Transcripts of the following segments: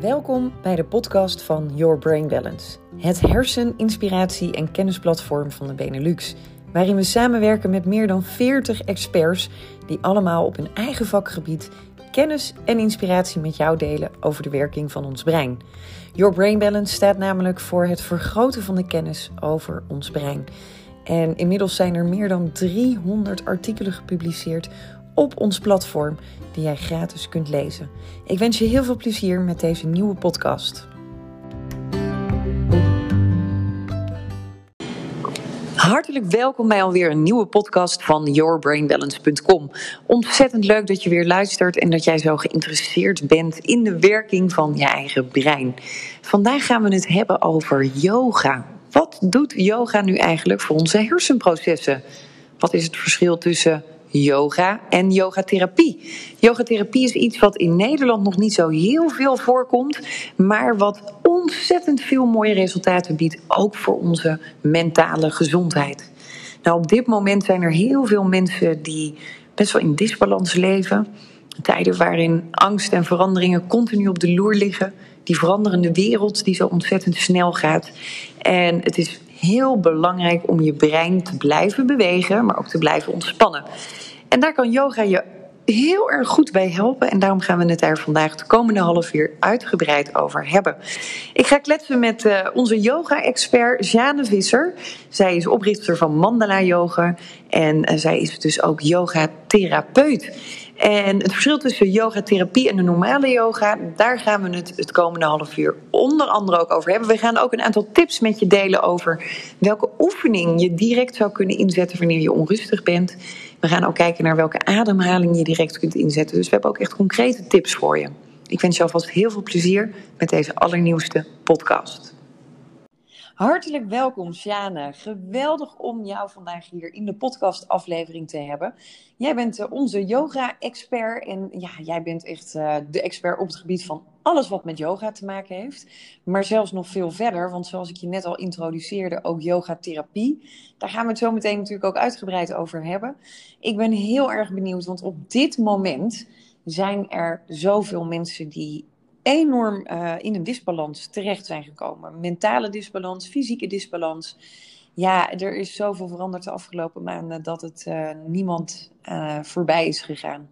Welkom bij de podcast van Your Brain Balance, het hersen-, inspiratie- en kennisplatform van de Benelux, waarin we samenwerken met meer dan 40 experts die allemaal op hun eigen vakgebied kennis en inspiratie met jou delen over de werking van ons brein. Your Brain Balance staat namelijk voor het vergroten van de kennis over ons brein. En inmiddels zijn er meer dan 300 artikelen gepubliceerd op ons platform die jij gratis kunt lezen. Ik wens je heel veel plezier met deze nieuwe podcast. Hartelijk welkom bij alweer een nieuwe podcast van yourbrainbalance.com. Ontzettend leuk dat je weer luistert en dat jij zo geïnteresseerd bent in de werking van je eigen brein. Vandaag gaan we het hebben over yoga. Wat doet yoga nu eigenlijk voor onze hersenprocessen? Wat is het verschil tussen yoga en yogatherapie. Yogatherapie is iets wat in Nederland nog niet zo heel veel voorkomt, maar wat ontzettend veel mooie resultaten biedt, ook voor onze mentale gezondheid. Nou, op dit moment zijn er heel veel mensen die best wel in disbalans leven. Tijden waarin angst en veranderingen continu op de loer liggen. Die veranderende wereld die zo ontzettend snel gaat. En het is heel belangrijk om je brein te blijven bewegen, maar ook te blijven ontspannen. En daar kan yoga je heel erg goed bij helpen. En daarom gaan we het daar vandaag de komende half uur uitgebreid over hebben. Ik ga kletsen met uh, onze yoga-expert Jane Visser. Zij is oprichter van Mandala Yoga. En uh, zij is dus ook yogatherapeut. En het verschil tussen yogatherapie en de normale yoga, daar gaan we het het komende half uur onder andere ook over hebben. We gaan ook een aantal tips met je delen over welke oefening je direct zou kunnen inzetten wanneer je onrustig bent. We gaan ook kijken naar welke ademhaling je direct kunt inzetten. Dus we hebben ook echt concrete tips voor je. Ik wens je alvast heel veel plezier met deze allernieuwste podcast. Hartelijk welkom, Sjane. Geweldig om jou vandaag hier in de podcastaflevering te hebben. Jij bent eh, onze yoga-expert en ja, jij bent echt uh, de expert op het gebied van alles wat met yoga te maken heeft. Maar zelfs nog veel verder, want zoals ik je net al introduceerde, ook yogatherapie. Daar gaan we het zo meteen natuurlijk ook uitgebreid over hebben. Ik ben heel erg benieuwd, want op dit moment zijn er zoveel mensen die enorm uh, in een disbalans terecht zijn gekomen. Mentale disbalans, fysieke disbalans. Ja, er is zoveel veranderd de afgelopen maanden dat het uh, niemand uh, voorbij is gegaan.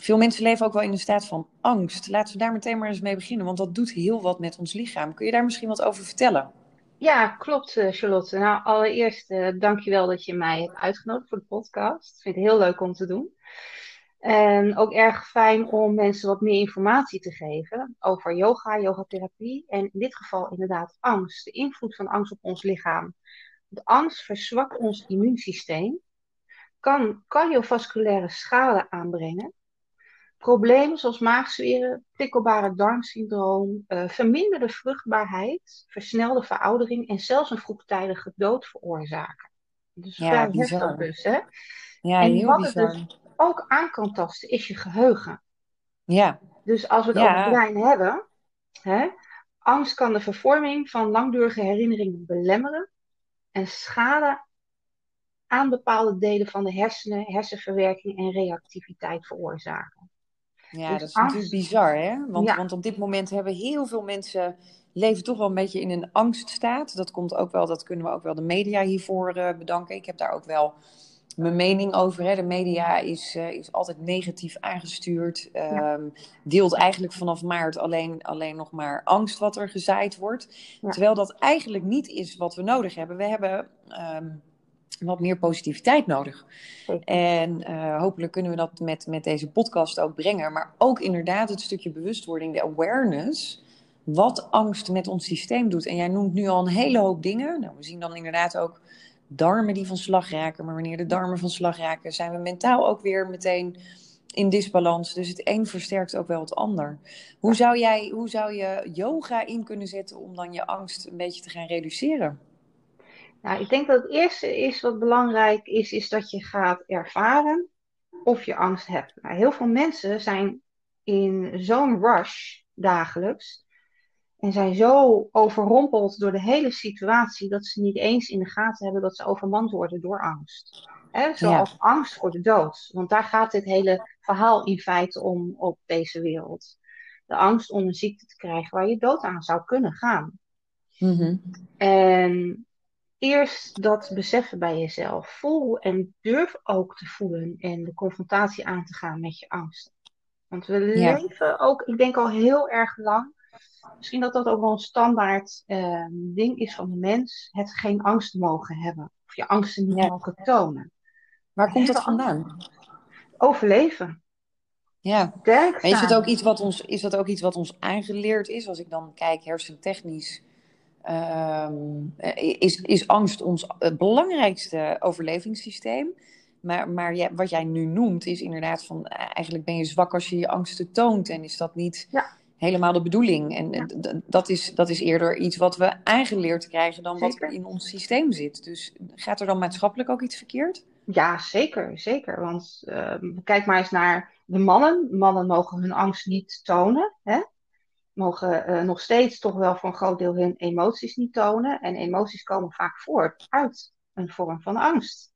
Veel mensen leven ook wel in een staat van angst. Laten we daar meteen maar eens mee beginnen, want dat doet heel wat met ons lichaam. Kun je daar misschien wat over vertellen? Ja, klopt, Charlotte. Nou, allereerst uh, dankjewel dat je mij hebt uitgenodigd voor de podcast. Ik vind het heel leuk om te doen. En ook erg fijn om mensen wat meer informatie te geven over yoga, yogatherapie en in dit geval inderdaad angst, de invloed van angst op ons lichaam. De angst verzwakt ons immuunsysteem, kan cardiovasculaire schade aanbrengen, problemen zoals maagzweren, prikkelbare darmsyndroom, uh, verminderde vruchtbaarheid, versnelde veroudering en zelfs een vroegtijdige dood veroorzaken. Dus ja, vrij heftig dus, hè? Ja, en heel bizar. Dus ook aan kan tasten, is je geheugen. Ja. Dus als we het ja. over het brein hebben, hè, angst kan de vervorming van langdurige herinneringen belemmeren en schade aan bepaalde delen van de hersenen, hersenverwerking en reactiviteit veroorzaken. Ja, dus dat is angst... natuurlijk bizar, hè? Want, ja. want op dit moment hebben heel veel mensen leven toch wel een beetje in een angststaat. Dat komt ook wel, dat kunnen we ook wel de media hiervoor uh, bedanken. Ik heb daar ook wel mijn mening over. Hè. De media is, uh, is altijd negatief aangestuurd. Um, deelt eigenlijk vanaf maart alleen, alleen nog maar angst wat er gezaaid wordt. Ja. Terwijl dat eigenlijk niet is wat we nodig hebben. We hebben um, wat meer positiviteit nodig. En uh, hopelijk kunnen we dat met, met deze podcast ook brengen. Maar ook inderdaad het stukje bewustwording, de awareness wat angst met ons systeem doet. En jij noemt nu al een hele hoop dingen. Nou, we zien dan inderdaad ook darmen die van slag raken. Maar wanneer de darmen van slag raken, zijn we mentaal ook weer meteen in disbalans. Dus het een versterkt ook wel het ander. Hoe zou, jij, hoe zou je yoga in kunnen zetten om dan je angst een beetje te gaan reduceren? Nou, ik denk dat het eerste is wat belangrijk is, is dat je gaat ervaren of je angst hebt. Nou, heel veel mensen zijn in zo'n rush dagelijks en zijn zo overrompeld door de hele situatie dat ze niet eens in de gaten hebben dat ze overmand worden door angst. He, zoals ja. angst voor de dood. Want daar gaat dit hele verhaal in feite om op deze wereld. de angst om een ziekte te krijgen waar je dood aan zou kunnen gaan. Mhm. En eerst dat beseffen bij jezelf. Voel en durf ook te voelen en de confrontatie aan te gaan met je angsten. Want we Ja. leven ook, ik denk al heel erg lang. Misschien dat dat ook wel een standaard eh, ding is van de mens. Het geen angst mogen hebben. Of je angsten niet Ja. mogen tonen. Waar komt dat vandaan? Overleven. Ja. Is het ook iets wat ons, is dat ook iets wat ons aangeleerd is? Als ik dan kijk hersentechnisch, ehm, eh, is, is angst ons eh, belangrijkste overlevingssysteem. Maar, maar ja, wat jij nu noemt is inderdaad van, eh, eigenlijk ben je zwak als je je angsten toont. En is dat niet Ja. Helemaal de bedoeling? En Ja. dat, is, dat is eerder iets wat we aangeleerd krijgen dan wat er in ons systeem zit. Dus gaat er dan maatschappelijk ook iets verkeerd? Ja, zeker, zeker. Want ehm, kijk maar eens naar de mannen. Mannen mogen hun angst niet tonen. Hè? Mogen eh, nog steeds toch wel voor een groot deel hun emoties niet tonen. En emoties komen vaak voort uit een vorm van angst.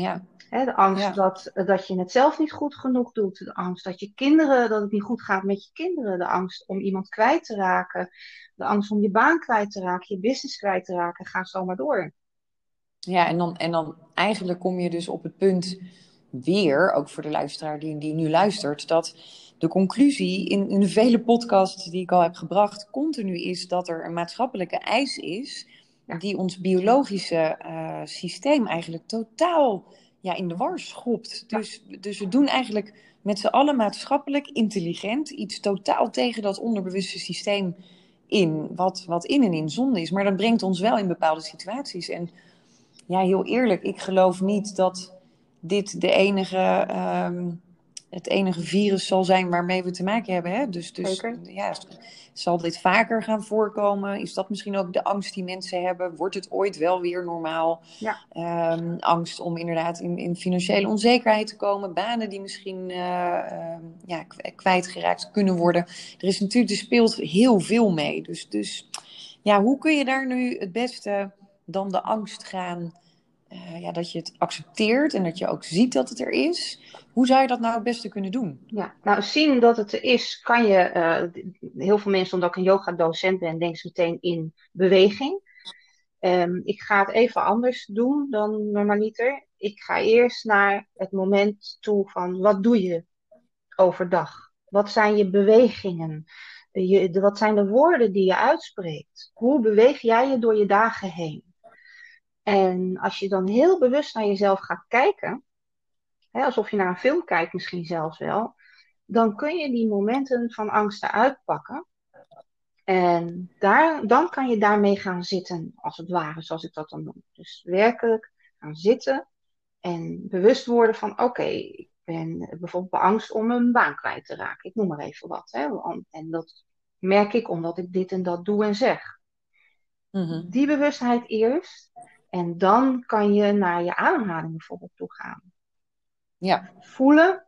Ja, de angst Ja. dat, dat je het zelf niet goed genoeg doet. De angst dat je kinderen, dat het niet goed gaat met je kinderen. De angst om iemand kwijt te raken. De angst om je baan kwijt te raken, je business kwijt te raken. Ga zo maar door. Ja, en dan, en dan eigenlijk kom je dus op het punt weer, ook voor de luisteraar die, die nu luistert, dat de conclusie in, in de vele podcasts die ik al heb gebracht, continu is dat er een maatschappelijke eis is. Die ons biologische eh, systeem eigenlijk totaal ja, in de war schopt. Dus, dus we doen eigenlijk met z'n allen maatschappelijk intelligent iets totaal tegen dat onderbewuste systeem in, wat, wat in en in zonde is. Maar dat brengt ons wel in bepaalde situaties. En ja, heel eerlijk, ik geloof niet dat dit de enige, ehm, het enige virus zal zijn waarmee we te maken hebben. Hè? Dus, dus Zeker. ja, zal dit vaker gaan voorkomen? Is dat misschien ook de angst die mensen hebben? Wordt het ooit wel weer normaal? Ja. Ehm, angst om inderdaad in, in financiële onzekerheid te komen, banen die misschien eh, ehm, ja, kwijtgeraakt kunnen worden. Er is natuurlijk, er speelt heel veel mee. Dus, dus ja, hoe kun je daar nu het beste dan de angst gaan, eh, ja, dat je het accepteert en dat je ook ziet dat het er is? Hoe zou je dat nou het beste kunnen doen? Ja, nou zien dat het er is, kan je, eh, heel veel mensen, omdat ik een yoga-docent ben, denken ze meteen in beweging. Ehm, ik ga het even anders doen dan normaliter. Ik ga eerst naar het moment toe van wat doe je overdag? Wat zijn je bewegingen? Je, de- wat zijn de woorden die je uitspreekt? Hoe beweeg jij je door je dagen heen? En als je dan heel bewust naar jezelf gaat kijken, hè, alsof je naar een film kijkt misschien zelfs wel, dan kun je die momenten van angst eruit pakken. En daar, dan kan je daarmee gaan zitten, als het ware, zoals ik dat dan noem. Dus werkelijk gaan zitten en bewust worden van, oké, ik ben bijvoorbeeld beangst om een baan kwijt te raken. Ik noem maar even wat. Hè. En dat merk ik omdat ik dit en dat doe en zeg. Mhm. Die bewustheid eerst. En dan kan je naar je ademhaling bijvoorbeeld toe gaan. Ja, Voelen,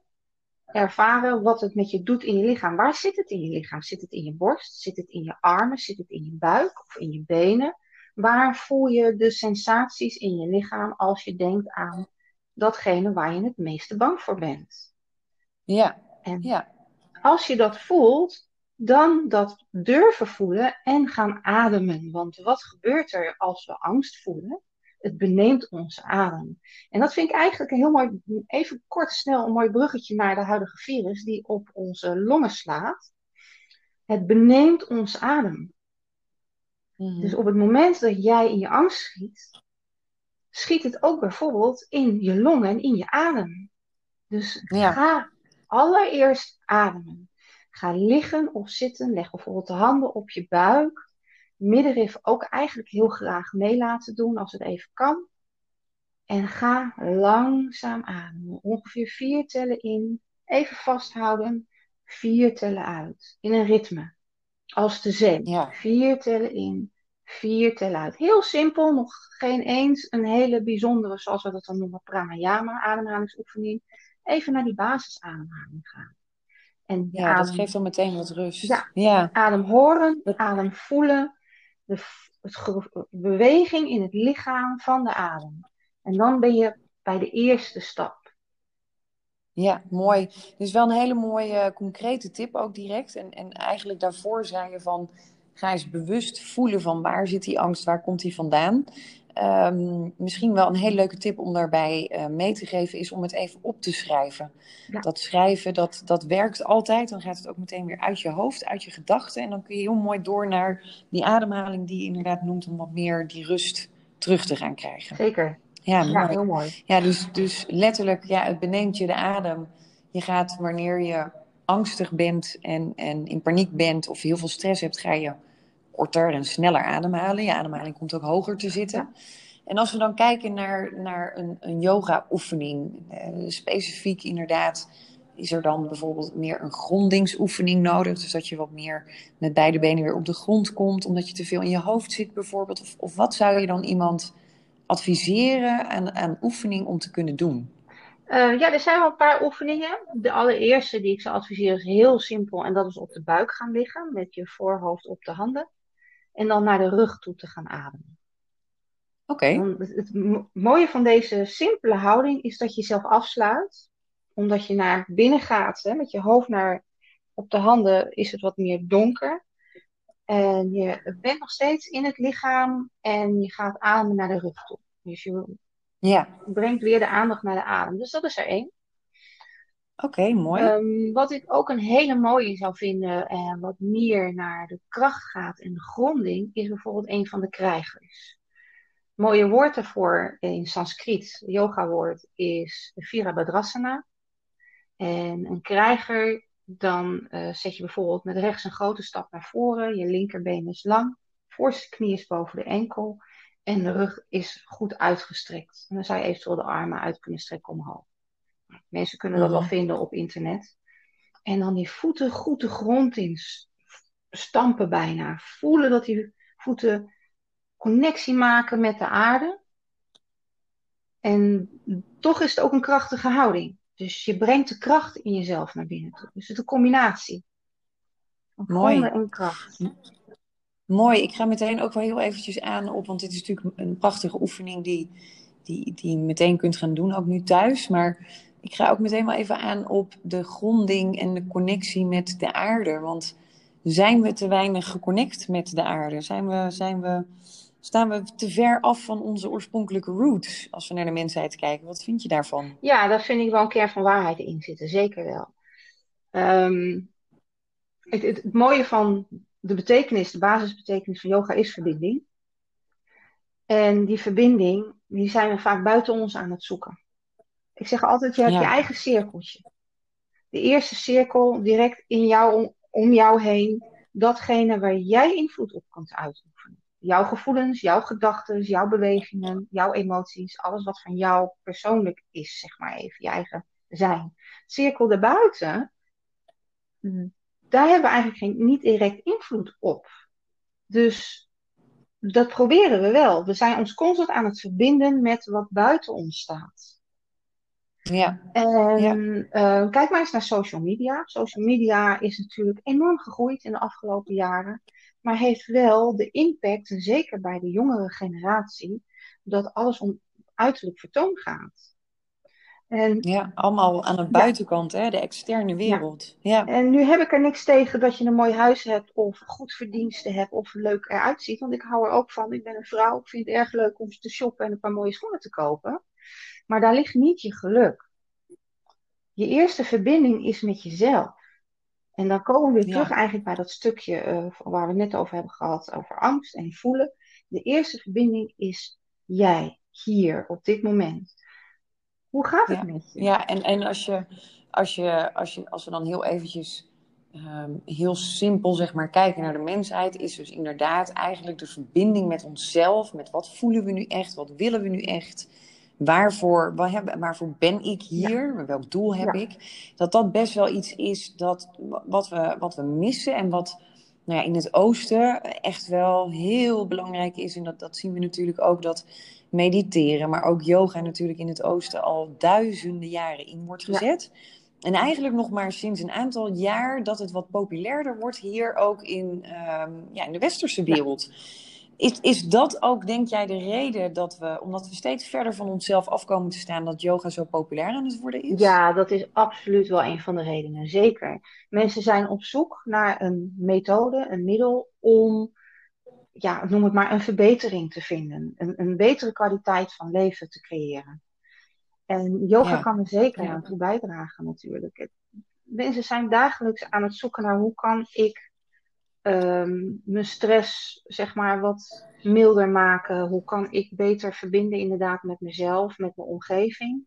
ervaren wat het met je doet in je lichaam. Waar zit het in je lichaam? Zit het in je borst? Zit het in je armen? Zit het in je buik of in je benen? Waar voel je de sensaties in je lichaam als je denkt aan datgene waar je het meeste bang voor bent? ja, En ja. als je dat voelt, dan dat durven voelen en gaan ademen. Want wat gebeurt er als we angst voelen? Het beneemt onze adem. En dat vind ik eigenlijk een heel mooi, even kort snel een mooi bruggetje naar de huidige virus die op onze longen slaat. Het beneemt ons adem. Mhm. Dus op het moment dat jij in je angst schiet, schiet het ook bijvoorbeeld in je longen en in je adem. Dus Ja. ga allereerst ademen. Ga liggen of zitten. Leg bijvoorbeeld de handen op je buik. Middenrif ook eigenlijk heel graag mee laten doen als het even kan. En ga langzaam ademen. Ongeveer vier tellen in. Even vasthouden. Vier tellen uit. In een ritme. Als de. Ja. Vier tellen in. Vier tellen uit. Heel simpel. Nog geen eens een hele bijzondere, zoals we dat dan noemen, pranayama, ademhalingsoefening. Even naar die basisademhaling gaan. En Ja, dat geeft dan meteen wat rust. Ja. ja. Adem horen, adem voelen, de het beweging in het lichaam van de adem. En dan ben je bij de eerste stap. Ja, mooi. Dus wel een hele mooie eh, concrete tip ook direct. En, en eigenlijk daarvoor zei je van, ga eens bewust voelen van waar zit die angst, waar komt die vandaan. Um, misschien wel een hele leuke tip om daarbij uh, mee te geven is om het even op te schrijven. Ja. Dat schrijven, dat, dat werkt altijd. Dan gaat het ook meteen weer uit je hoofd, uit je gedachten. En dan kun je heel mooi door naar die ademhaling die je inderdaad noemt om wat meer die rust terug te gaan krijgen. Zeker. Ja, mooi. ja heel mooi. Ja, dus, dus letterlijk, ja, het beneemt je de adem. Je gaat wanneer je angstig bent en, en in paniek bent of heel veel stress hebt, ga je korter en sneller ademhalen. Je ademhaling komt ook hoger te zitten. En als we dan kijken naar, naar een, een yoga-oefening, eh, specifiek inderdaad, is er dan bijvoorbeeld meer een grondingsoefening nodig. Dus dat je wat meer met beide benen weer op de grond komt, omdat je te veel in je hoofd zit bijvoorbeeld. Of, of wat zou je dan iemand adviseren aan, aan oefening om te kunnen doen? Uh, ja, er zijn wel een paar oefeningen. De allereerste die ik zou adviseren is heel simpel en dat is op de buik gaan liggen met je voorhoofd op de handen en dan naar de rug toe te gaan ademen. Oké. Het, mooie van deze simpele houding is dat je jezelf afsluit, omdat je naar binnen gaat. Hè, met je hoofd naar op de handen is het wat meer donker. En je bent nog steeds in het lichaam en je gaat ademen naar de rug toe. Dus je ja. brengt weer de aandacht naar de adem. Dus dat is er één. Oké, mooi. Um, wat ik ook een hele mooie zou vinden en wat meer naar de kracht gaat en de gronding, is bijvoorbeeld een van de krijgers. Mooie woord daarvoor in Sanskriet, yoga woord, is Virabhadrasana. En een krijger, dan uh, zet je bijvoorbeeld met rechts een grote stap naar voren, je linkerbeen is lang, voorste knie is boven de enkel en de rug is goed uitgestrekt. En dan zou je eventueel de armen uit kunnen strekken omhoog. Mensen kunnen dat wel mhm. vinden op internet. En dan die voeten goed de grond in stampen bijna. Voelen dat die voeten connectie maken met de aarde. En toch is het ook een krachtige houding. Dus je brengt de kracht in jezelf naar binnen toe. Dus het is een combinatie. Mooi. en kracht. Mooi. Ik ga meteen ook wel heel eventjes aan op, want dit is natuurlijk een prachtige oefening die, die, die je meteen kunt gaan doen, ook nu thuis. Maar ik ga ook meteen wel even aan op de gronding en de connectie met de aarde. Want zijn we te weinig geconnect met de aarde? Zijn we, zijn we, staan we te ver af van onze oorspronkelijke roots als we naar de mensheid kijken? Wat vind je daarvan? Ja, daar vind ik wel een kern van waarheid in zitten, zeker wel. Het, het, het mooie van de betekenis, de basisbetekenis van yoga is verbinding. En die verbinding, die zijn we vaak buiten ons aan het zoeken. Ik zeg altijd, je hebt je eigen cirkeltje. De eerste cirkel direct in jou, om, om jou heen. Datgene waar jij invloed op kunt uitoefenen. Jouw gevoelens, jouw gedachten, jouw bewegingen, jouw emoties. Alles wat van jou persoonlijk is, zeg maar even. Je eigen zijn. Cirkel daarbuiten, daar hebben we eigenlijk geen, niet direct invloed op. Dus dat proberen we wel. We zijn ons constant aan het verbinden met wat buiten ons staat. Ja. En eh, kijk maar eens naar social media. Social media is natuurlijk enorm gegroeid in de afgelopen jaren. Maar heeft wel de impact, en zeker bij de jongere generatie, dat alles om uiterlijk vertoon gaat. En, ja, allemaal aan de buitenkant, hè, de externe wereld. Ja. En nu heb ik er niks tegen dat je een mooi huis hebt, of goed verdiensten hebt, of leuk eruit ziet. Want ik hou er ook van. Ik ben een vrouw, ik vind het erg leuk om te shoppen en een paar mooie schoenen te kopen. Maar daar ligt niet je geluk. Je eerste verbinding is met jezelf. En dan komen we weer terug eigenlijk bij dat stukje uh, waar we net over hebben gehad, over angst en voelen. De eerste verbinding is jij, hier, op dit moment. Hoe gaat het met je? Ja, en, en als, je, als, je, als, je, als we dan heel eventjes ehm, heel simpel zeg maar, kijken naar de mensheid, is dus inderdaad eigenlijk de verbinding met onszelf, met wat voelen we nu echt, wat willen we nu echt waarvoor, waarvoor ben ik hier? Welk doel heb ik? Dat dat best wel iets is dat, wat, we, wat we missen en wat nou ja, in het oosten echt wel heel belangrijk is. En dat, dat zien we natuurlijk ook dat mediteren, maar ook yoga natuurlijk in het oosten al duizenden jaren in wordt gezet. En eigenlijk nog maar sinds een aantal jaar dat het wat populairder wordt hier ook in, ehm, ja, in de westerse wereld. Is, is dat ook, denk jij, de reden dat we, omdat we steeds verder van onszelf afkomen te staan, dat yoga zo populair aan het worden is? Ja, dat is absoluut wel een van de redenen. Zeker. Mensen zijn op zoek naar een methode, een middel om, ja, noem het maar, een verbetering te vinden. Een, een betere kwaliteit van leven te creëren. En yoga Ja, kan er zeker ja. aan toe bijdragen, natuurlijk. Mensen zijn dagelijks aan het zoeken naar hoe kan ik ehm, mijn stress, zeg maar, wat milder maken? Hoe kan ik beter verbinden, inderdaad, met mezelf, met mijn omgeving?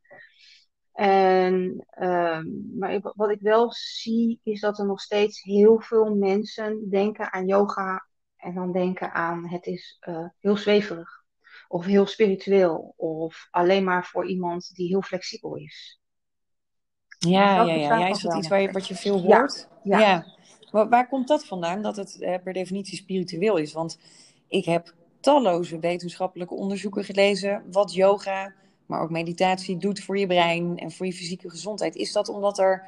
En, ehm, maar ik- wat ik wel zie, is dat er nog steeds heel veel mensen denken aan yoga en dan denken aan het is eh, heel zweverig. Of heel spiritueel, of alleen maar voor iemand die heel flexibel is. Ja, ja, ja. ja. Is dat iets waar je, wat je veel Ja, hoort? ja. Ja. Waar, waar komt dat vandaan, dat het eh, per definitie spiritueel is? Want ik heb talloze wetenschappelijke onderzoeken gelezen wat yoga, maar ook meditatie doet voor je brein en voor je fysieke gezondheid. Is dat omdat er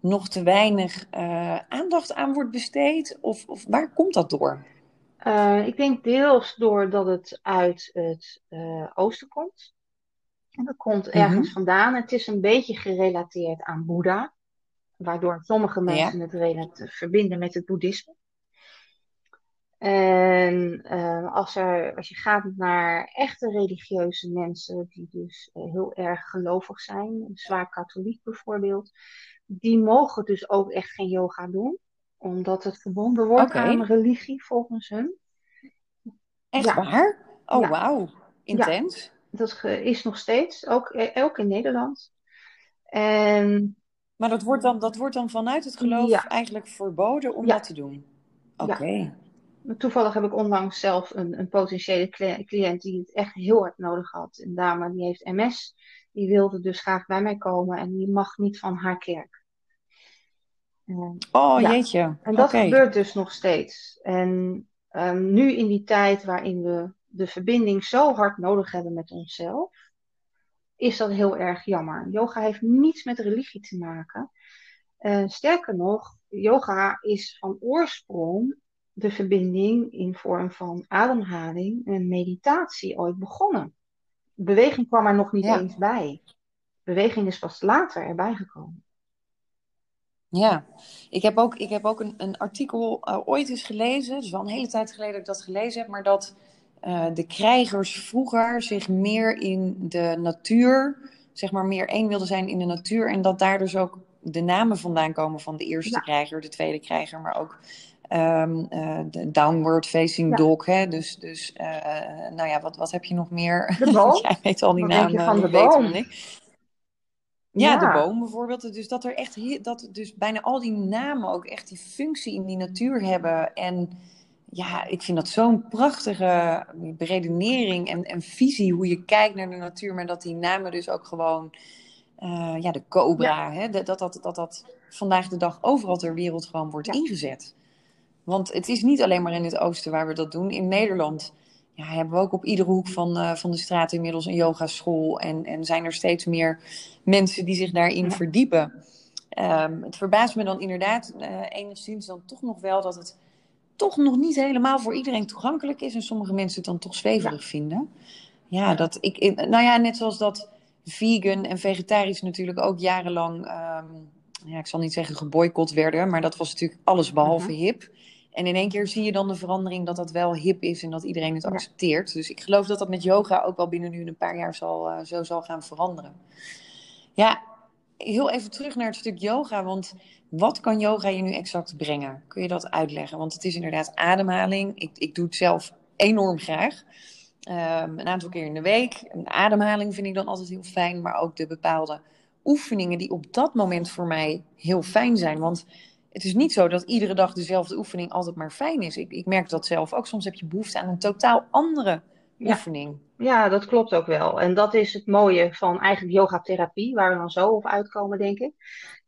nog te weinig eh, aandacht aan wordt besteed? Of, of waar komt dat door? Eh, ik denk deels doordat het uit het oosten komt. En dat komt ergens Mhm. vandaan. Het is een beetje gerelateerd aan Boeddha, waardoor sommige Ja, mensen het relat- verbinden met het boeddhisme. En eh, als er, als je gaat naar echte religieuze mensen, die dus eh, heel erg gelovig zijn, zwaar katholiek bijvoorbeeld, die mogen dus ook echt geen yoga doen, omdat het verbonden wordt oké. aan religie volgens hun. Echt Ja, waar? Oh, ja, wauw. ja. Intens. Dat is nog steeds, ook, eh, ook in Nederland. En Maar dat wordt dan, dat wordt dan vanuit het geloof ja, eigenlijk verboden om ja, dat te doen. ja. Oké. Toevallig heb ik onlangs zelf een, een potentiële cli- cliënt die het echt heel hard nodig had. Een dame die heeft MS. Die wilde dus graag bij mij komen en die mag niet van haar kerk. En, Oh, jeetje. en dat gebeurt dus nog steeds. En ehm, nu in die tijd waarin we de verbinding zo hard nodig hebben met onszelf, is dat heel erg jammer. Yoga heeft niets met religie te maken. Eh, sterker nog, yoga is van oorsprong de verbinding in vorm van ademhaling en meditatie ooit begonnen. Beweging kwam er nog niet Ja, eens bij. Beweging is pas later erbij gekomen. ja. Ik heb ook, ik heb ook een, een artikel eh, ooit eens gelezen. Het is wel een hele tijd geleden dat ik dat gelezen heb. Maar dat eh, de krijgers vroeger zich meer in de natuur, zeg maar meer één wilden zijn in de natuur. En dat daar dus ook de namen vandaan komen van de eerste Ja, krijger, de tweede krijger, maar ook ehm, eh, de downward facing ja. dog. Hè? Dus, dus eh, nou ja, wat, wat heb je nog meer? De boom. Jij weet al die Wat denk je namen van de boom? ik. Ja, de Ja, boom bijvoorbeeld. Dus dat er echt dat dus bijna al die namen ook echt die functie in die natuur hebben. En ja, ik vind dat zo'n prachtige beredenering en, en visie hoe je kijkt naar de natuur, maar dat die namen dus ook gewoon, eh, ja, de ja, cobra, hè, dat, dat, dat, dat dat vandaag de dag overal ter wereld gewoon wordt ja, ingezet. Want het is niet alleen maar in het oosten waar we dat doen. In Nederland ja, hebben we ook op iedere hoek van, eh, van de straat inmiddels een yogaschool. En, en zijn er steeds meer mensen die zich daarin ja, verdiepen. Ehm, het verbaast me dan inderdaad eh, enigszins dan toch nog wel dat het toch nog niet helemaal voor iedereen toegankelijk is. En sommige mensen het dan toch ja, zweverig vinden. Ja, dat ik, nou ja, net zoals dat vegan en vegetarisch natuurlijk ook jarenlang, ehm, ja, ik zal niet zeggen geboycott werden, maar dat was natuurlijk alles behalve mhm, hip. En in één keer zie je dan de verandering dat dat wel hip is en dat iedereen het ja, accepteert. Dus ik geloof dat dat met yoga ook wel binnen nu een paar jaar zal, eh, zo zal gaan veranderen. Ja, heel even terug naar het stuk yoga, want wat kan yoga je nu exact brengen? Kun je dat uitleggen? Want het is inderdaad ademhaling. Ik, ik doe het zelf enorm graag. Ehm, een aantal keer in de week. Een ademhaling vind ik dan altijd heel fijn, maar ook de bepaalde oefeningen die op dat moment voor mij heel fijn zijn. Want het is niet zo dat iedere dag dezelfde oefening altijd maar fijn is. Ik, ik merk dat zelf ook. Soms heb je behoefte aan een totaal andere ja. oefening. Ja, dat klopt ook wel. En dat is het mooie van eigenlijk yogatherapie, waar we dan zo op uitkomen, denk ik.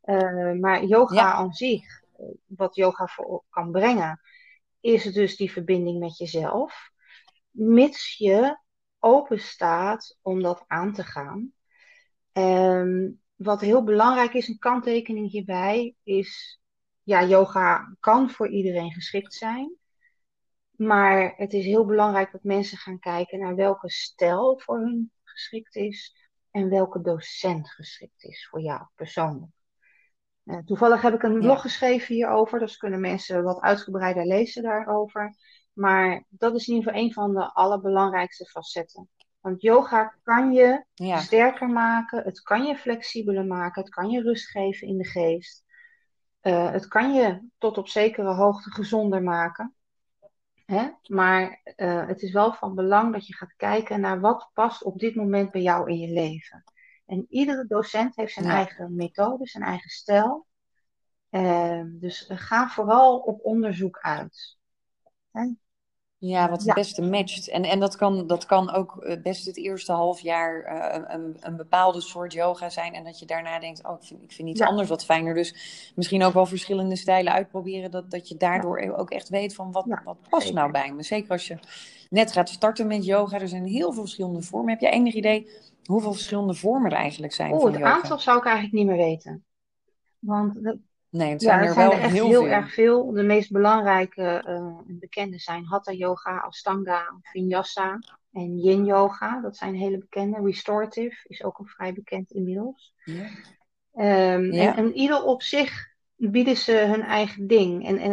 Eh, maar yoga Ja, aan zich, eh, wat yoga voor kan brengen, is dus die verbinding met jezelf. Mits je open staat om dat aan te gaan. Ehm, wat heel belangrijk is, een kanttekening hierbij, is ja, yoga kan voor iedereen geschikt zijn. maar het is heel belangrijk dat mensen gaan kijken naar welke stijl voor hun geschikt is en welke docent geschikt is voor jou persoonlijk. Uh, toevallig heb ik een blog geschreven hierover, dus kunnen mensen wat uitgebreider lezen daarover. Maar dat is in ieder geval een van de allerbelangrijkste facetten. Want yoga kan je sterker maken, het kan je flexibeler maken, het kan je rust geven in de geest. Uh, het kan je tot op zekere hoogte gezonder maken. Hè? Maar uh, het is wel van belang dat je gaat kijken naar wat past op dit moment bij jou in je leven. En iedere docent heeft zijn eigen methode, zijn eigen stijl. Uh, dus ga vooral op onderzoek uit. Hè? Ja, wat het beste matcht. En, en dat, kan, dat kan ook eh, best het eerste half jaar uh, een, een bepaalde soort yoga zijn. En dat je daarna denkt, oh, ik vind, ik vind iets anders wat fijner. Dus misschien ook wel verschillende stijlen uitproberen. Dat, dat je daardoor ook echt weet van wat, wat past nou bij me. Zeker als je net gaat starten met yoga. Er zijn heel veel verschillende vormen. Heb je enig idee hoeveel verschillende vormen er eigenlijk zijn Oeh, het aantal zou ik eigenlijk niet meer weten. Want Nee, het zijn ja, er, wel echt heel, erg veel. De meest belangrijke uh, bekende zijn Hatha Yoga, Astanga, Vinyasa en Yin Yoga. Dat zijn hele bekende. Restorative is ook een vrij bekend inmiddels. Ja. Um, ja. En, en, ieder op zich bieden ze hun eigen ding. En, en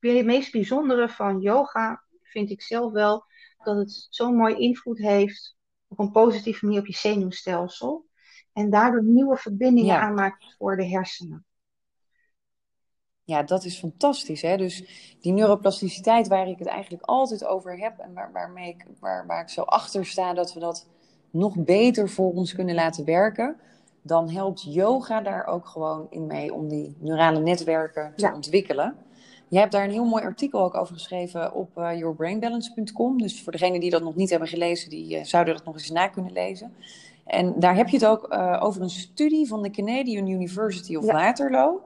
het meest bijzondere van yoga vind ik zelf wel dat het zo'n mooi invloed heeft op een positieve manier op je zenuwstelsel. En daardoor nieuwe verbindingen ja. aanmaakt voor de hersenen. Ja, dat is fantastisch. Hè? Dus die neuroplasticiteit waar ik het eigenlijk altijd over heb en waar, waarmee ik, waar, waar ik zo achter sta dat we dat nog beter voor ons kunnen laten werken, dan helpt yoga daar ook gewoon in mee om die neurale netwerken te ontwikkelen. Je hebt daar een heel mooi artikel ook over geschreven op uh, yourbrainbalance.com. Dus voor degenen die dat nog niet hebben gelezen, die uh, zouden dat nog eens na kunnen lezen. En daar heb je het ook uh, over een studie van de Canadian University of Waterloo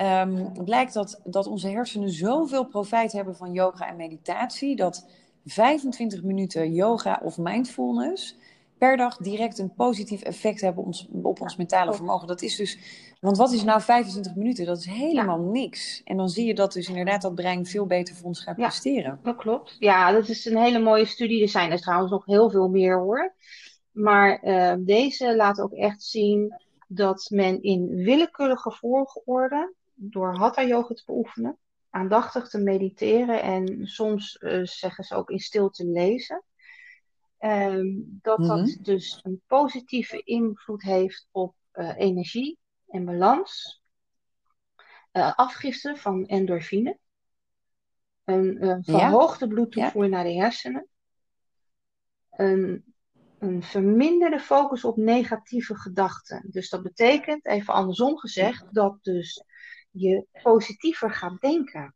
um, blijkt dat, dat onze hersenen zoveel profijt hebben van yoga en meditatie, dat 25 minuten yoga of mindfulness per dag direct een positief effect hebben ons, op ons mentale vermogen. Dat is dus, want wat is nou 25 minuten? Dat is helemaal niks. En dan zie je dat dus inderdaad dat brein veel beter voor ons gaat presteren. Dat klopt. Ja, dat is een hele mooie studie. Er zijn er trouwens nog heel veel meer hoor. Maar uh, deze laat ook echt zien dat men in willekeurige volgorde door hatha yoga te beoefenen, aandachtig te mediteren en soms uh, zeggen ze ook in stilte lezen. Um, dat dat mhm. dus een positieve invloed heeft op uh, energie en balans, uh, afgifte van endorfine, een verhoogde ja. bloedtoevoer ja. naar de hersenen, een, een verminderde focus op negatieve gedachten. Dus dat betekent, even andersom gezegd, dat dus je positiever gaat denken.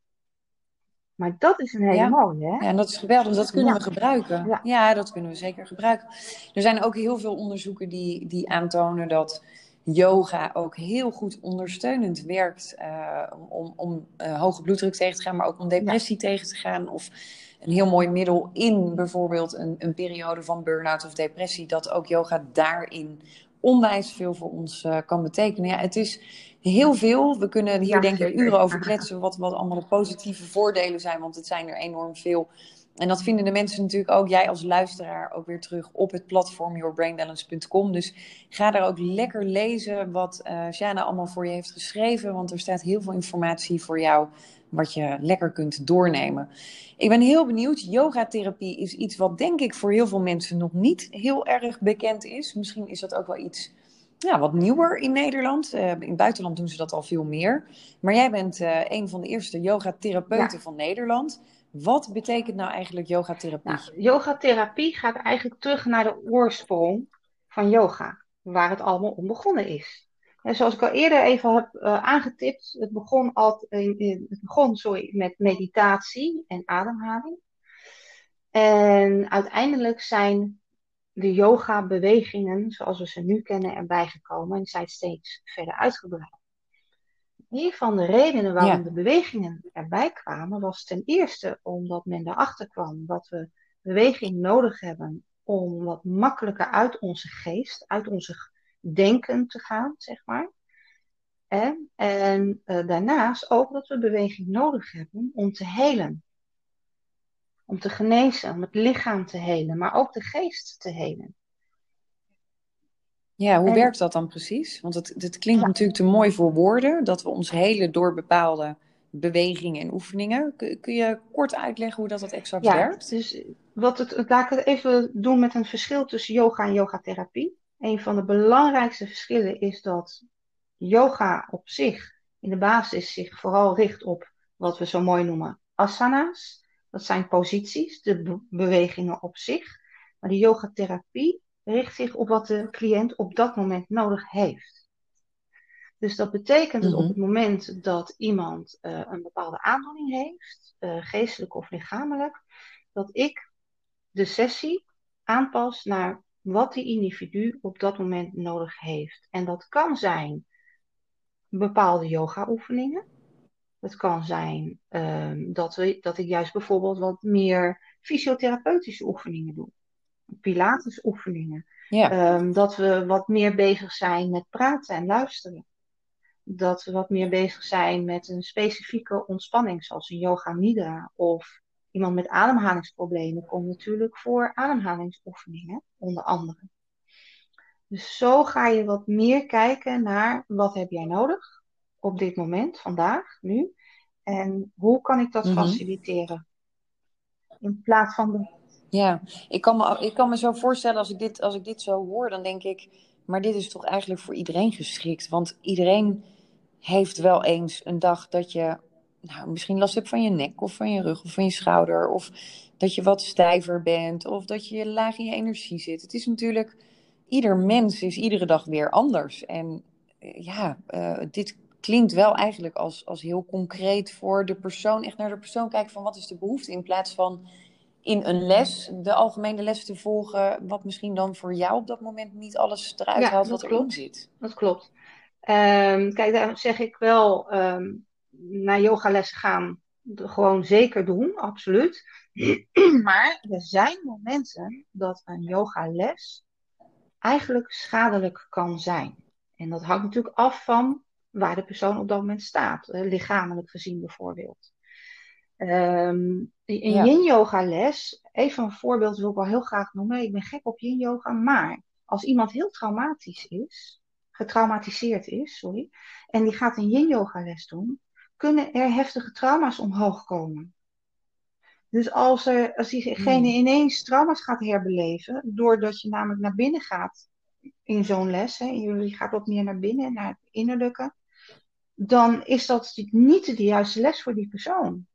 Maar dat is een hele ja. mooie, hè? Ja, en dat is geweldig. Dat kunnen we gebruiken. Ja. ja. dat kunnen we zeker gebruiken. Er zijn ook heel veel onderzoeken die, die aantonen dat yoga ook heel goed ondersteunend werkt uh, om, om uh, hoge bloeddruk tegen te gaan, maar ook om depressie tegen te gaan. Of een heel mooi middel in bijvoorbeeld een, een periode van burn-out of depressie, dat ook yoga daarin onwijs veel voor ons uh, kan betekenen. Ja, het is heel veel. We kunnen hier denk ik uren over kletsen wat, wat allemaal de positieve voordelen zijn, want het zijn er enorm veel. En dat vinden de mensen natuurlijk ook, jij als luisteraar, ook weer terug op het platform yourbrainbalance.com. Dus ga daar ook lekker lezen wat uh, allemaal voor je heeft geschreven, want er staat heel veel informatie voor jou wat je lekker kunt doornemen. Ik ben heel benieuwd. Yogatherapie is iets wat denk ik voor heel veel mensen nog niet heel erg bekend is. Misschien is dat ook wel iets ja, wat nieuwer in Nederland. Uh, in het buitenland doen ze dat al veel meer. Maar jij bent uh, een van de eerste yogatherapeuten ja. van Nederland. Wat betekent nou eigenlijk yogatherapie? Nou, yogatherapie gaat eigenlijk terug naar de oorsprong van yoga, waar het allemaal om begonnen is. En zoals ik al eerder even heb uh, aangetipt, het begon, al, het begon sorry, met meditatie en ademhaling. En uiteindelijk zijn de yoga-bewegingen, zoals we ze nu kennen, erbij gekomen en zijn steeds verder uitgebreid. Een van de redenen waarom ja. de bewegingen erbij kwamen, was ten eerste omdat men erachter kwam dat we beweging nodig hebben om wat makkelijker uit onze geest, uit onze denken te gaan, zeg maar. En, en uh, daarnaast ook dat we beweging nodig hebben om te helen. Om te genezen, om het lichaam te helen, maar ook de geest te helen. Ja, hoe werkt dat dan precies? Want het, het klinkt natuurlijk te mooi voor woorden, dat we ons helen door bepaalde bewegingen en oefeningen. Kun, kun je kort uitleggen hoe dat, dat exact ja, werkt? Dus wat het, laat ik het even doen met een verschil tussen yoga en yogatherapie. Een van de belangrijkste verschillen is dat yoga op zich in de basis zich vooral richt op wat we zo mooi noemen asana's. Dat zijn posities, de bewegingen op zich. Maar de yogatherapie richt zich op wat de cliënt op dat moment nodig heeft. Dus dat betekent dat op mhm. het moment dat iemand uh, een bepaalde aandoening heeft, uh, geestelijk of lichamelijk, dat ik de sessie aanpas naar wat die individu op dat moment nodig heeft. En dat kan zijn bepaalde yoga-oefeningen. Het kan zijn um, dat, we, dat ik juist bijvoorbeeld wat meer fysiotherapeutische oefeningen doe. Pilates oefeningen. Ja. Um, dat we wat meer bezig zijn met praten en luisteren. Dat we wat meer bezig zijn met een specifieke ontspanning, zoals een yoga nidra. Of iemand met ademhalingsproblemen komt natuurlijk voor ademhalingsoefeningen, onder andere. Dus zo ga je wat meer kijken naar wat heb jij nodig op dit moment, vandaag, nu. En hoe kan ik dat mhm. faciliteren? In plaats van de... Ja, ik kan, me, ik kan me zo voorstellen als ik, dit, als ik dit zo hoor, dan denk ik, maar dit is toch eigenlijk voor iedereen geschikt. Want iedereen heeft wel eens een dag dat je nou, misschien last hebt van je nek of van je rug of van je schouder. Of dat je wat stijver bent of dat je laag in je energie zit. Het is natuurlijk, ieder mens is iedere dag weer anders. En eh, ja, uh, dit klinkt wel eigenlijk als, als heel concreet voor de persoon. Echt naar de persoon kijken van wat is de behoefte. In plaats van in een les, de algemene les te volgen. Wat misschien dan voor jou op dat moment niet alles eruit haalt wat erin zit. Dat klopt. Um, kijk, daar zeg ik wel... Um, naar yogalessen gaan gewoon zeker doen, absoluut. Maar er zijn momenten dat een yogales eigenlijk schadelijk kan zijn. En dat hangt natuurlijk af van waar de persoon op dat moment staat, lichamelijk gezien bijvoorbeeld. Um, een yin yoga les, even een voorbeeld wil ik wel heel graag noemen. Ik ben gek op yin yoga, maar als iemand heel traumatisch is, getraumatiseerd is, sorry, en die gaat een yin yoga les doen, kunnen er heftige trauma's omhoog komen. Dus als, er, als diegene hmm. ineens trauma's gaat herbeleven, doordat je namelijk naar binnen gaat in zo'n les, hè, je gaat wat meer naar binnen, naar het innerlijke, dan is dat niet de juiste les voor die persoon.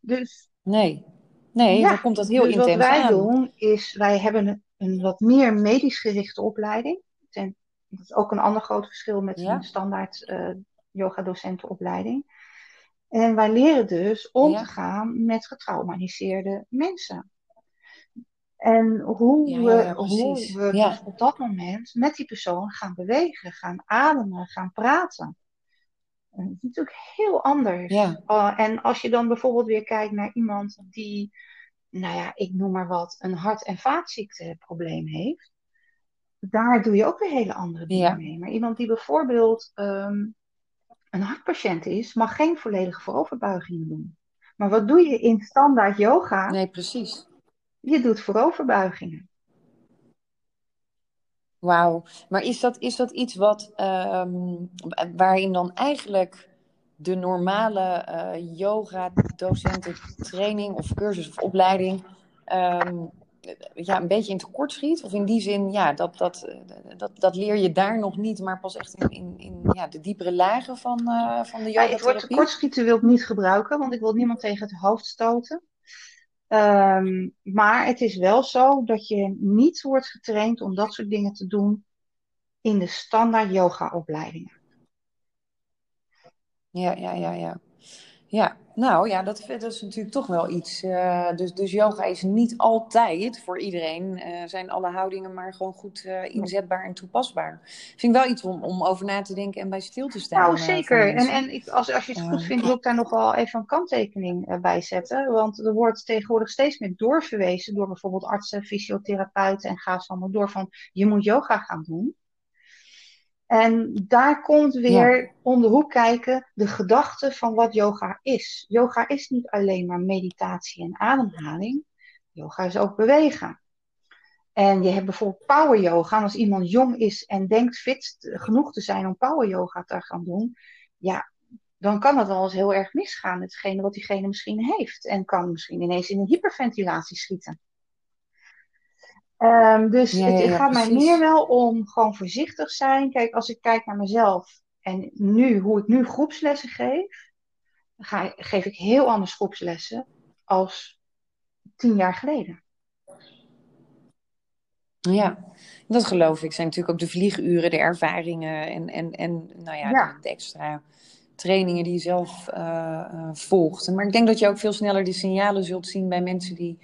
Dus, nee, nee dan komt dat heel dus intens wat wij doen, is wij hebben een, wat meer medisch gerichte opleiding. En dat is ook een ander groot verschil met een standaard uh, yoga-docentenopleiding. En wij leren dus om te gaan met getraumatiseerde mensen. En hoe we, hoe we dus op dat moment met die persoon gaan bewegen, gaan ademen, gaan praten. dat is natuurlijk heel anders. Uh, en als je dan bijvoorbeeld weer kijkt naar iemand die, nou ja, ik noem maar wat, een hart- en vaatziekteprobleem heeft. Daar doe je ook weer hele andere dingen mee. Maar iemand die bijvoorbeeld ehm, een hartpatiënt is, mag geen volledige vooroverbuigingen doen. Maar wat doe je in standaard yoga? Nee, precies. Je doet vooroverbuigingen. Wauw. Maar is dat, is dat iets wat, um, waarin dan eigenlijk de normale uh, yoga-docenten training of cursus of opleiding um, ja, een beetje in tekort schiet? Of in die zin, ja, dat, dat, dat, dat leer je daar nog niet, maar pas echt in, in, in ja, de diepere lagen van, uh, van de yoga ja, Het woord tekortschieten wil ik niet gebruiken, want ik wil niemand tegen het hoofd stoten. Um, maar het is wel zo dat je niet wordt getraind om dat soort dingen te doen in de standaard yoga opleidingen. Ja, ja, ja, ja. Ja, nou ja, dat, dat is natuurlijk toch wel iets. Uh, dus, dus yoga is niet altijd voor iedereen. Uh, zijn alle houdingen maar gewoon goed uh, inzetbaar en toepasbaar. Vind ik wel iets om, om over na te denken en bij stil te staan. Nou, zeker. En, en ik, als, als je het goed vindt, wil ik daar nog wel even een kanttekening bij zetten. Want er wordt tegenwoordig steeds meer doorverwezen door bijvoorbeeld artsen, fysiotherapeuten en ga maar door van je moet yoga gaan doen. En daar komt weer om de hoek kijken de gedachte van wat yoga is. Yoga is niet alleen maar meditatie en ademhaling. Yoga is ook bewegen. En je hebt bijvoorbeeld power yoga. En als iemand jong is en denkt fit genoeg te zijn om power yoga te gaan doen, ja, dan kan het wel eens heel erg misgaan. Hetgene wat diegene misschien heeft. En kan misschien ineens in een hyperventilatie schieten. Um, dus het, gaat mij meer wel om gewoon voorzichtig zijn. Kijk, als ik kijk naar mezelf en nu, hoe ik nu groepslessen geef, ga, geef ik heel anders groepslessen als tien jaar geleden. Ja, dat geloof ik. Zijn natuurlijk ook de vlieguren, de ervaringen en, en, en nou ja, De, extra trainingen die je zelf uh, volgt. Maar ik denk dat je ook veel sneller die signalen zult zien bij mensen die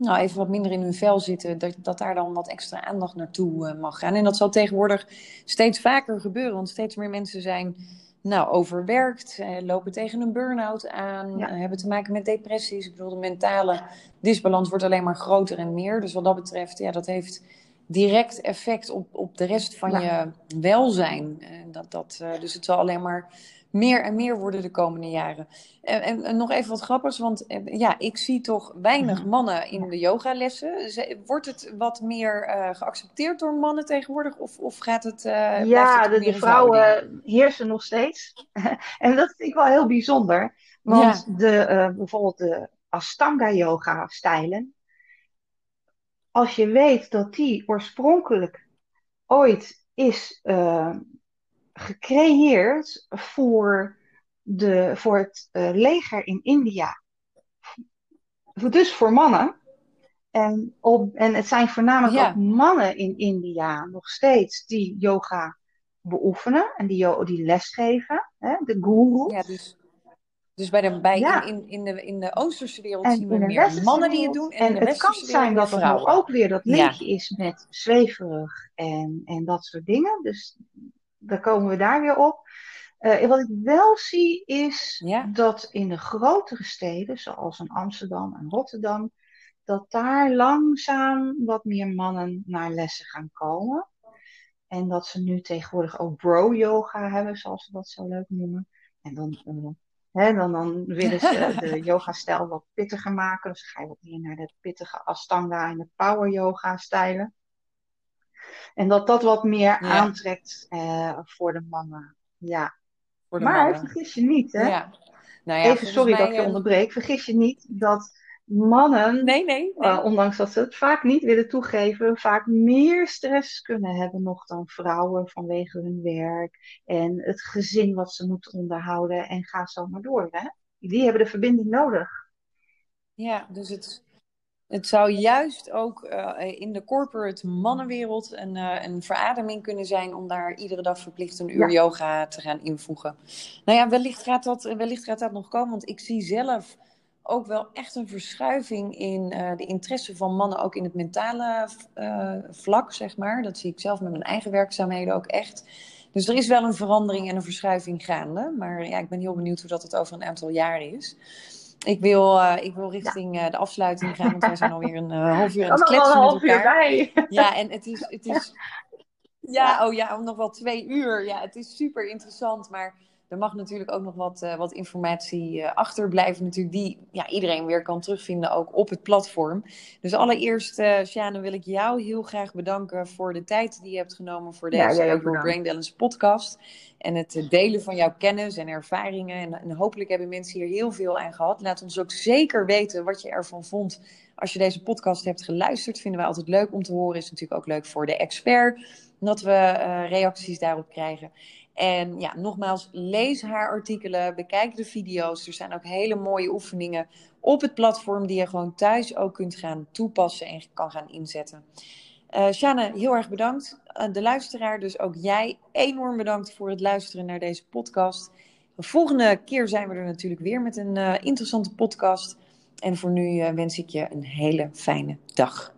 nou, even wat minder in hun vel zitten, dat, dat daar dan wat extra aandacht naartoe uh, mag gaan. En dat zal tegenwoordig steeds vaker gebeuren, want steeds meer mensen zijn nou, overwerkt, eh, lopen tegen een burn-out aan, eh, hebben te maken met depressies. Ik bedoel, de mentale disbalans wordt alleen maar groter en meer. Dus wat dat betreft, ja, dat heeft direct effect op, op de rest van je welzijn. dat, dat, uh, dus het zal alleen maar meer en meer worden de komende jaren. En, en, nog even wat grappigs, want eh, ja, ik zie toch weinig mhm. mannen in de yogalessen. Wordt het wat meer uh, geaccepteerd door mannen tegenwoordig? Of, of gaat het. Uh, ja, de, de vrouwen heersen nog steeds. en dat vind ik wel heel bijzonder. Want de, uh, bijvoorbeeld de Ashtanga-yoga-stijlen. Als je weet dat die oorspronkelijk ooit is gecreëerd voor, de, voor het uh, leger in India. Dus voor mannen. En, op, en het zijn voornamelijk ook mannen in India nog steeds die yoga beoefenen en die, die lesgeven, hè, de guru. Ja, dus, dus bij de, bij, ja. in, in, de, in de Oosterse wereld zien we meer mannen die het doen. En, en het kan zijn dat er ook weer dat linkje is met zweverig en, en dat soort dingen. Dus dan komen we daar weer op. Uh, wat ik wel zie is dat in de grotere steden, zoals in Amsterdam en Rotterdam, dat daar langzaam wat meer mannen naar lessen gaan komen. En dat ze nu tegenwoordig ook bro-yoga hebben, zoals ze dat zo leuk noemen. En dan, uh, hè, dan, dan willen ze de yoga-stijl wat pittiger maken. Dus dan ga je wat meer naar de pittige Ashtanga en de power-yoga-stijlen. En dat dat wat meer aantrekt uh, voor de mannen. Ja. Voor de maar mannen. vergis je niet, hè? Ja. Nou ja, Even sorry dat ik je eh, onderbreek. Vergis je niet dat mannen, nee, nee, nee. Uh, ondanks dat ze het vaak niet willen toegeven, vaak meer stress kunnen hebben nog dan vrouwen vanwege hun werk en het gezin wat ze moeten onderhouden en ga zo maar door. Hè? Die hebben de verbinding nodig. Ja, dus het, het zou juist ook uh, in de corporate mannenwereld een, uh, een verademing kunnen zijn om daar iedere dag verplicht een uur yoga te gaan invoegen. Nou ja, wellicht gaat, dat, wellicht gaat dat nog komen, want ik zie zelf ook wel echt een verschuiving in uh, de interesse van mannen, ook in het mentale vlak, zeg maar. Dat zie ik zelf met mijn eigen werkzaamheden ook echt. Dus er is wel een verandering en een verschuiving gaande. Maar ja, ik ben heel benieuwd hoe dat het over een aantal jaren is. Ik wil, uh, ik wil richting uh, de afsluiting gaan, want wij zijn alweer een uh, half uur aan het kletsen met elkaar. Bij. Ja, en het is, het is... Ja, oh ja, nog wel twee uur. Ja, het is super interessant, maar er mag natuurlijk ook nog wat, uh, wat informatie uh, achterblijven, natuurlijk, die ja, iedereen weer kan terugvinden ook op het platform. Dus allereerst, uh, Sjane, wil ik jou heel graag bedanken voor de tijd die je hebt genomen voor deze ja, Brain Balance podcast. En het delen van jouw kennis en ervaringen. En, en, hopelijk hebben mensen hier heel veel aan gehad. Laat ons ook zeker weten wat je ervan vond. Als je deze podcast hebt geluisterd, vinden we altijd leuk om te horen. Is natuurlijk ook leuk voor de expert dat we reacties daarop krijgen. En ja, nogmaals, lees haar artikelen, bekijk de video's. Er zijn ook hele mooie oefeningen op het platform die je gewoon thuis ook kunt gaan toepassen en kan gaan inzetten. Uh, heel erg bedankt. Uh, de luisteraar, dus ook jij enorm bedankt voor het luisteren naar deze podcast. De volgende keer zijn we er natuurlijk weer met een uh, interessante podcast. En voor nu wens ik je een hele fijne dag.